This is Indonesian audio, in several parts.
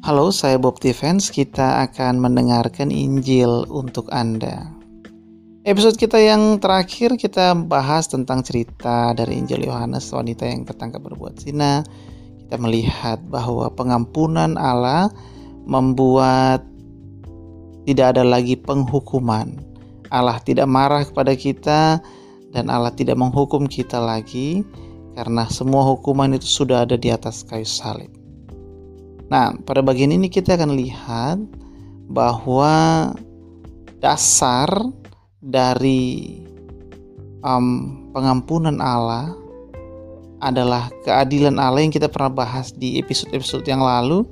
Halo, saya Bob Defense. Kita akan mendengarkan Injil untuk Anda. Episode kita yang terakhir kita bahas tentang cerita dari Injil Yohanes wanita yang tertangkap berbuat zina. Kita melihat bahwa pengampunan Allah membuat tidak ada lagi penghukuman. Allah tidak marah kepada kita dan Allah tidak menghukum kita lagi karena semua hukuman itu sudah ada di atas kayu salib. Nah, pada bagian ini kita akan lihat bahwa dasar dari um, pengampunan Allah adalah keadilan Allah yang kita pernah bahas di episode-episode yang lalu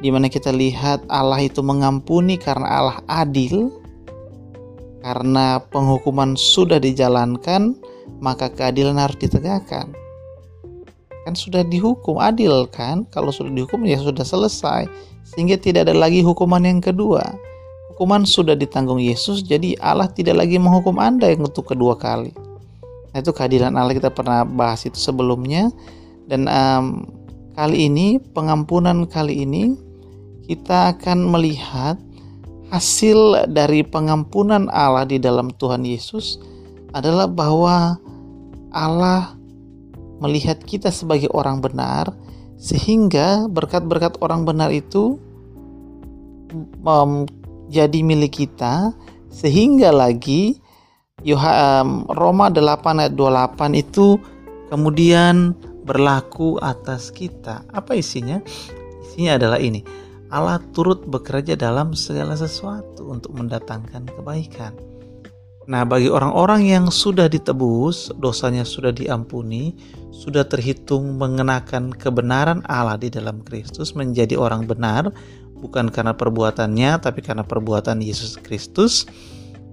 di mana kita lihat Allah itu mengampuni karena Allah adil karena penghukuman sudah dijalankan maka keadilan harus ditegakkan kan sudah dihukum adil kan? Kalau sudah dihukum ya sudah selesai. Sehingga tidak ada lagi hukuman yang kedua. Hukuman sudah ditanggung Yesus jadi Allah tidak lagi menghukum anda yang untuk kedua kali. Nah, itu keadilan Allah. Kita pernah bahas itu sebelumnya. Dan um, kali ini pengampunan kali ini kita akan melihat hasil dari pengampunan Allah di dalam Tuhan Yesus adalah bahwa Allah melihat kita sebagai orang benar sehingga berkat-berkat orang benar itu um, jadi milik kita sehingga lagi Roma 8 ayat 28 itu kemudian berlaku atas kita. Apa isinya? Isinya adalah ini. Allah turut bekerja dalam segala sesuatu untuk mendatangkan kebaikan. Nah, bagi orang-orang yang sudah ditebus, dosanya sudah diampuni, sudah terhitung mengenakan kebenaran Allah di dalam Kristus, menjadi orang benar, bukan karena perbuatannya, tapi karena perbuatan Yesus Kristus.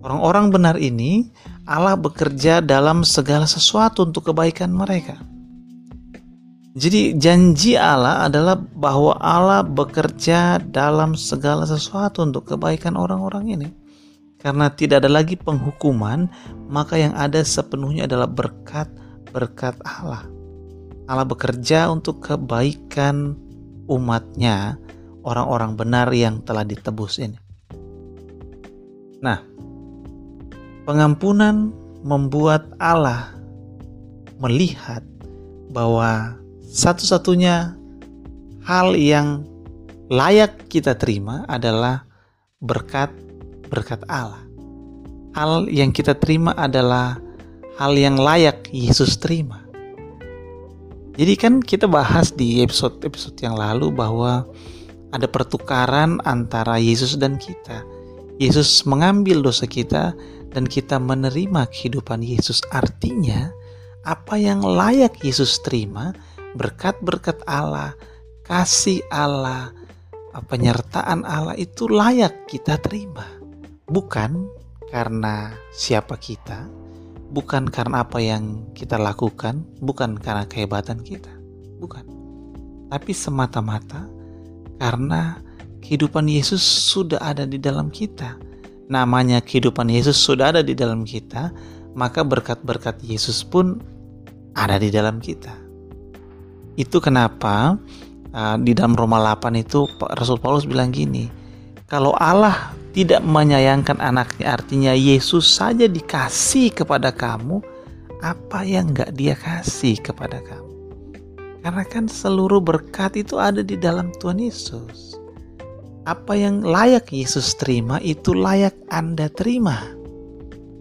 Orang-orang benar ini, Allah bekerja dalam segala sesuatu untuk kebaikan mereka. Jadi, janji Allah adalah bahwa Allah bekerja dalam segala sesuatu untuk kebaikan orang-orang ini. Karena tidak ada lagi penghukuman, maka yang ada sepenuhnya adalah berkat-berkat Allah. Allah bekerja untuk kebaikan umatnya, orang-orang benar yang telah ditebus ini. Nah, pengampunan membuat Allah melihat bahwa satu-satunya hal yang layak kita terima adalah berkat berkat Allah. Hal yang kita terima adalah hal yang layak Yesus terima. Jadi kan kita bahas di episode-episode yang lalu bahwa ada pertukaran antara Yesus dan kita. Yesus mengambil dosa kita dan kita menerima kehidupan Yesus. Artinya, apa yang layak Yesus terima, berkat-berkat Allah, kasih Allah, penyertaan Allah itu layak kita terima bukan karena siapa kita, bukan karena apa yang kita lakukan, bukan karena kehebatan kita, bukan, tapi semata-mata karena kehidupan Yesus sudah ada di dalam kita. Namanya kehidupan Yesus sudah ada di dalam kita, maka berkat-berkat Yesus pun ada di dalam kita. Itu kenapa uh, di dalam Roma 8 itu Rasul Paulus bilang gini, kalau Allah tidak menyayangkan anaknya artinya Yesus saja dikasih kepada kamu apa yang gak dia kasih kepada kamu? Karena kan seluruh berkat itu ada di dalam Tuhan Yesus. Apa yang layak Yesus terima itu layak Anda terima.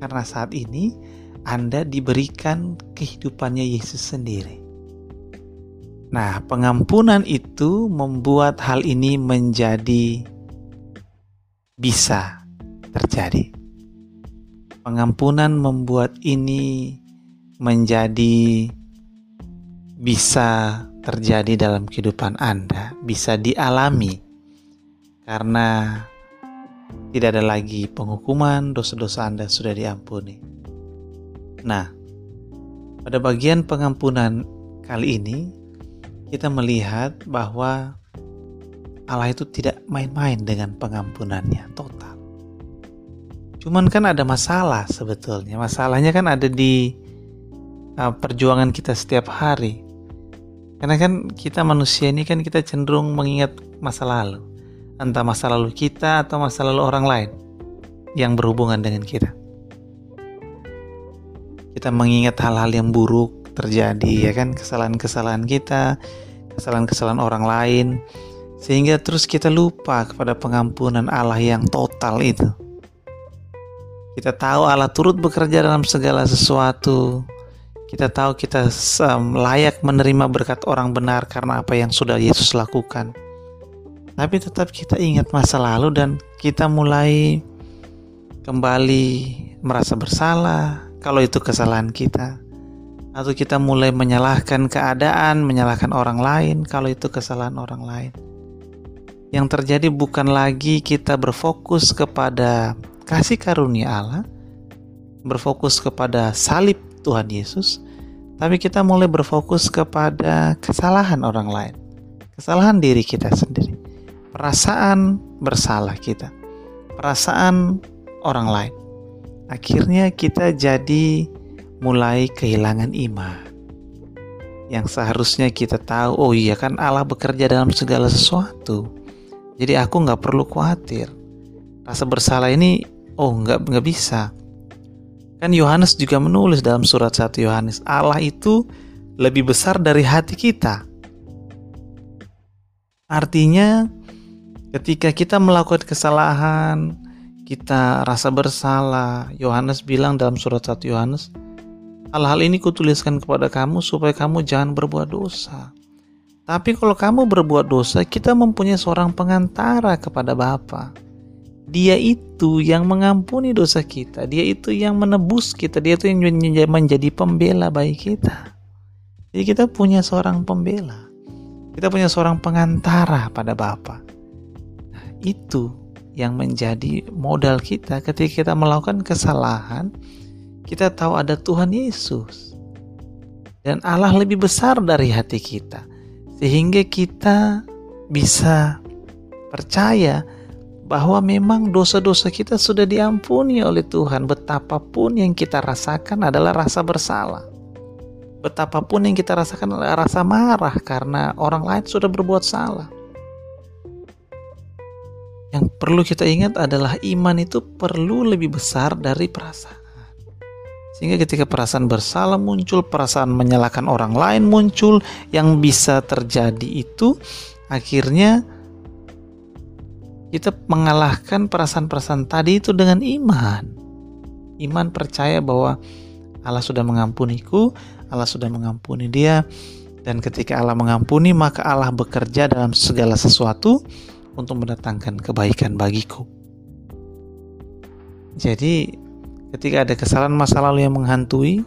Karena saat ini Anda diberikan kehidupannya Yesus sendiri. Nah, pengampunan itu membuat hal ini menjadi bisa terjadi. Pengampunan membuat ini menjadi bisa terjadi dalam kehidupan Anda, bisa dialami karena tidak ada lagi penghukuman, dosa-dosa Anda sudah diampuni. Nah, pada bagian pengampunan kali ini kita melihat bahwa Allah itu tidak main-main dengan pengampunannya total. Cuman kan ada masalah sebetulnya. Masalahnya kan ada di uh, perjuangan kita setiap hari. Karena kan kita manusia ini kan kita cenderung mengingat masa lalu. entah masa lalu kita atau masa lalu orang lain yang berhubungan dengan kita. Kita mengingat hal-hal yang buruk terjadi ya kan, kesalahan-kesalahan kita, kesalahan-kesalahan orang lain, sehingga terus kita lupa kepada pengampunan Allah yang total itu. Kita tahu Allah turut bekerja dalam segala sesuatu. Kita tahu kita layak menerima berkat orang benar karena apa yang sudah Yesus lakukan. Tapi tetap kita ingat masa lalu dan kita mulai kembali merasa bersalah kalau itu kesalahan kita atau kita mulai menyalahkan keadaan, menyalahkan orang lain kalau itu kesalahan orang lain. Yang terjadi bukan lagi kita berfokus kepada kasih karunia Allah, berfokus kepada salib Tuhan Yesus, tapi kita mulai berfokus kepada kesalahan orang lain, kesalahan diri kita sendiri, perasaan bersalah kita, perasaan orang lain. Akhirnya kita jadi mulai kehilangan iman. Yang seharusnya kita tahu, oh iya kan Allah bekerja dalam segala sesuatu. Jadi aku nggak perlu khawatir. Rasa bersalah ini, oh nggak nggak bisa. Kan Yohanes juga menulis dalam surat 1 Yohanes, Allah itu lebih besar dari hati kita. Artinya, ketika kita melakukan kesalahan, kita rasa bersalah. Yohanes bilang dalam surat 1 Yohanes, Hal-hal ini kutuliskan kepada kamu supaya kamu jangan berbuat dosa. Tapi kalau kamu berbuat dosa, kita mempunyai seorang pengantara kepada Bapa. Dia itu yang mengampuni dosa kita. Dia itu yang menebus kita. Dia itu yang menjadi pembela bagi kita. Jadi kita punya seorang pembela. Kita punya seorang pengantara pada Bapa. Nah, itu yang menjadi modal kita ketika kita melakukan kesalahan, kita tahu ada Tuhan Yesus. Dan Allah lebih besar dari hati kita. Sehingga kita bisa percaya bahwa memang dosa-dosa kita sudah diampuni oleh Tuhan. Betapapun yang kita rasakan adalah rasa bersalah. Betapapun yang kita rasakan adalah rasa marah karena orang lain sudah berbuat salah. Yang perlu kita ingat adalah iman itu perlu lebih besar dari perasaan. Sehingga ketika perasaan bersalah muncul, perasaan menyalahkan orang lain muncul, yang bisa terjadi itu akhirnya kita mengalahkan perasaan-perasaan tadi itu dengan iman. Iman percaya bahwa Allah sudah mengampuniku, Allah sudah mengampuni dia, dan ketika Allah mengampuni, maka Allah bekerja dalam segala sesuatu untuk mendatangkan kebaikan bagiku. Jadi ketika ada kesalahan masa lalu yang menghantui,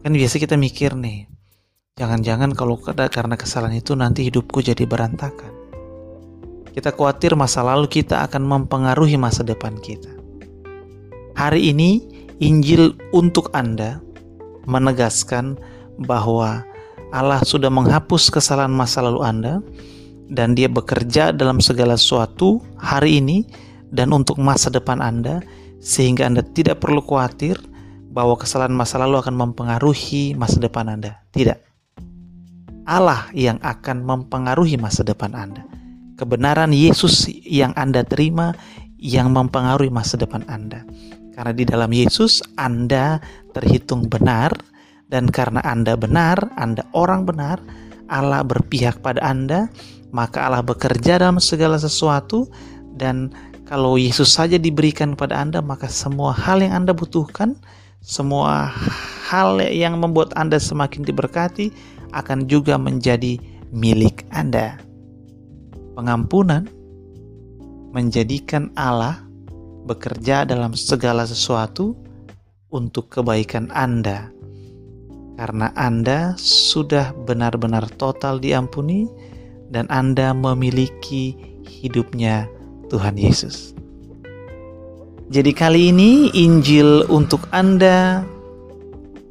kan biasa kita mikir nih, jangan-jangan kalau karena kesalahan itu nanti hidupku jadi berantakan. Kita khawatir masa lalu kita akan mempengaruhi masa depan kita. Hari ini Injil untuk Anda menegaskan bahwa Allah sudah menghapus kesalahan masa lalu Anda dan dia bekerja dalam segala sesuatu hari ini dan untuk masa depan Anda sehingga Anda tidak perlu khawatir bahwa kesalahan masa lalu akan mempengaruhi masa depan Anda. Tidak. Allah yang akan mempengaruhi masa depan Anda. Kebenaran Yesus yang Anda terima yang mempengaruhi masa depan Anda. Karena di dalam Yesus Anda terhitung benar dan karena Anda benar, Anda orang benar, Allah berpihak pada Anda maka Allah bekerja dalam segala sesuatu dan kalau Yesus saja diberikan kepada Anda maka semua hal yang Anda butuhkan semua hal yang membuat Anda semakin diberkati akan juga menjadi milik Anda. Pengampunan menjadikan Allah bekerja dalam segala sesuatu untuk kebaikan Anda. Karena Anda sudah benar-benar total diampuni dan Anda memiliki hidupnya Tuhan Yesus. Jadi kali ini Injil untuk Anda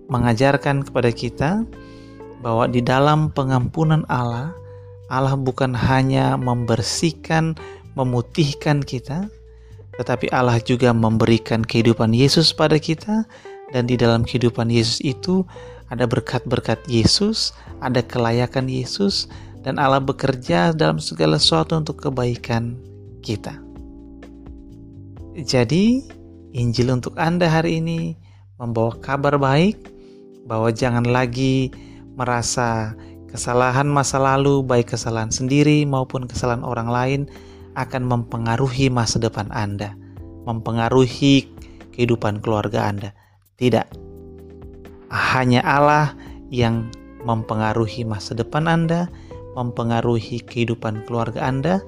mengajarkan kepada kita bahwa di dalam pengampunan Allah, Allah bukan hanya membersihkan, memutihkan kita, tetapi Allah juga memberikan kehidupan Yesus pada kita dan di dalam kehidupan Yesus itu ada berkat-berkat Yesus, ada kelayakan Yesus, dan Allah bekerja dalam segala sesuatu untuk kebaikan kita. Jadi, Injil untuk Anda hari ini membawa kabar baik bahwa jangan lagi merasa kesalahan masa lalu, baik kesalahan sendiri maupun kesalahan orang lain, akan mempengaruhi masa depan Anda, mempengaruhi kehidupan keluarga Anda. Tidak, hanya Allah yang mempengaruhi masa depan Anda, mempengaruhi kehidupan keluarga Anda,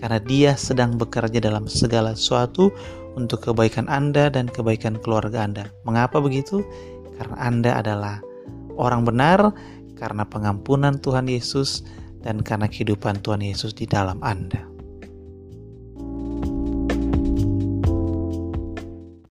karena Dia sedang bekerja dalam segala sesuatu untuk kebaikan Anda dan kebaikan keluarga Anda. Mengapa begitu? Karena Anda adalah orang benar karena pengampunan Tuhan Yesus dan karena kehidupan Tuhan Yesus di dalam Anda.